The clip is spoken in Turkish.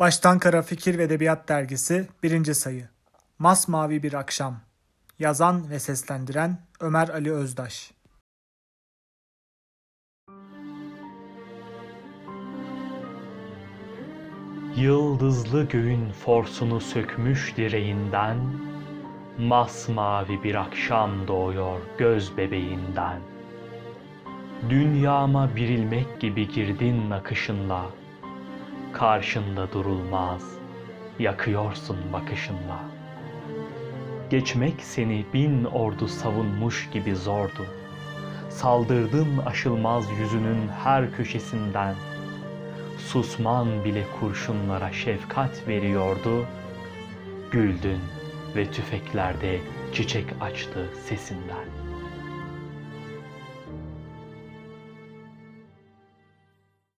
Baştan Kara Fikir ve Edebiyat Dergisi 1. sayı Masmavi Bir Akşam Yazan ve seslendiren Ömer Ali Özdaş Yıldızlı göğün forsunu sökmüş direğinden, Masmavi bir akşam doğuyor göz bebeğinden. Dünyama bir ilmek gibi girdin nakışınla, Karşında durulmaz, yakıyorsun bakışınla. Geçmek seni bin ordu savunmuş gibi zordu. Saldırdın aşılmaz yüzünün her köşesinden. Susman bile kurşunlara şefkat veriyordu. Güldün ve tüfeklerde çiçek açtı sesinden.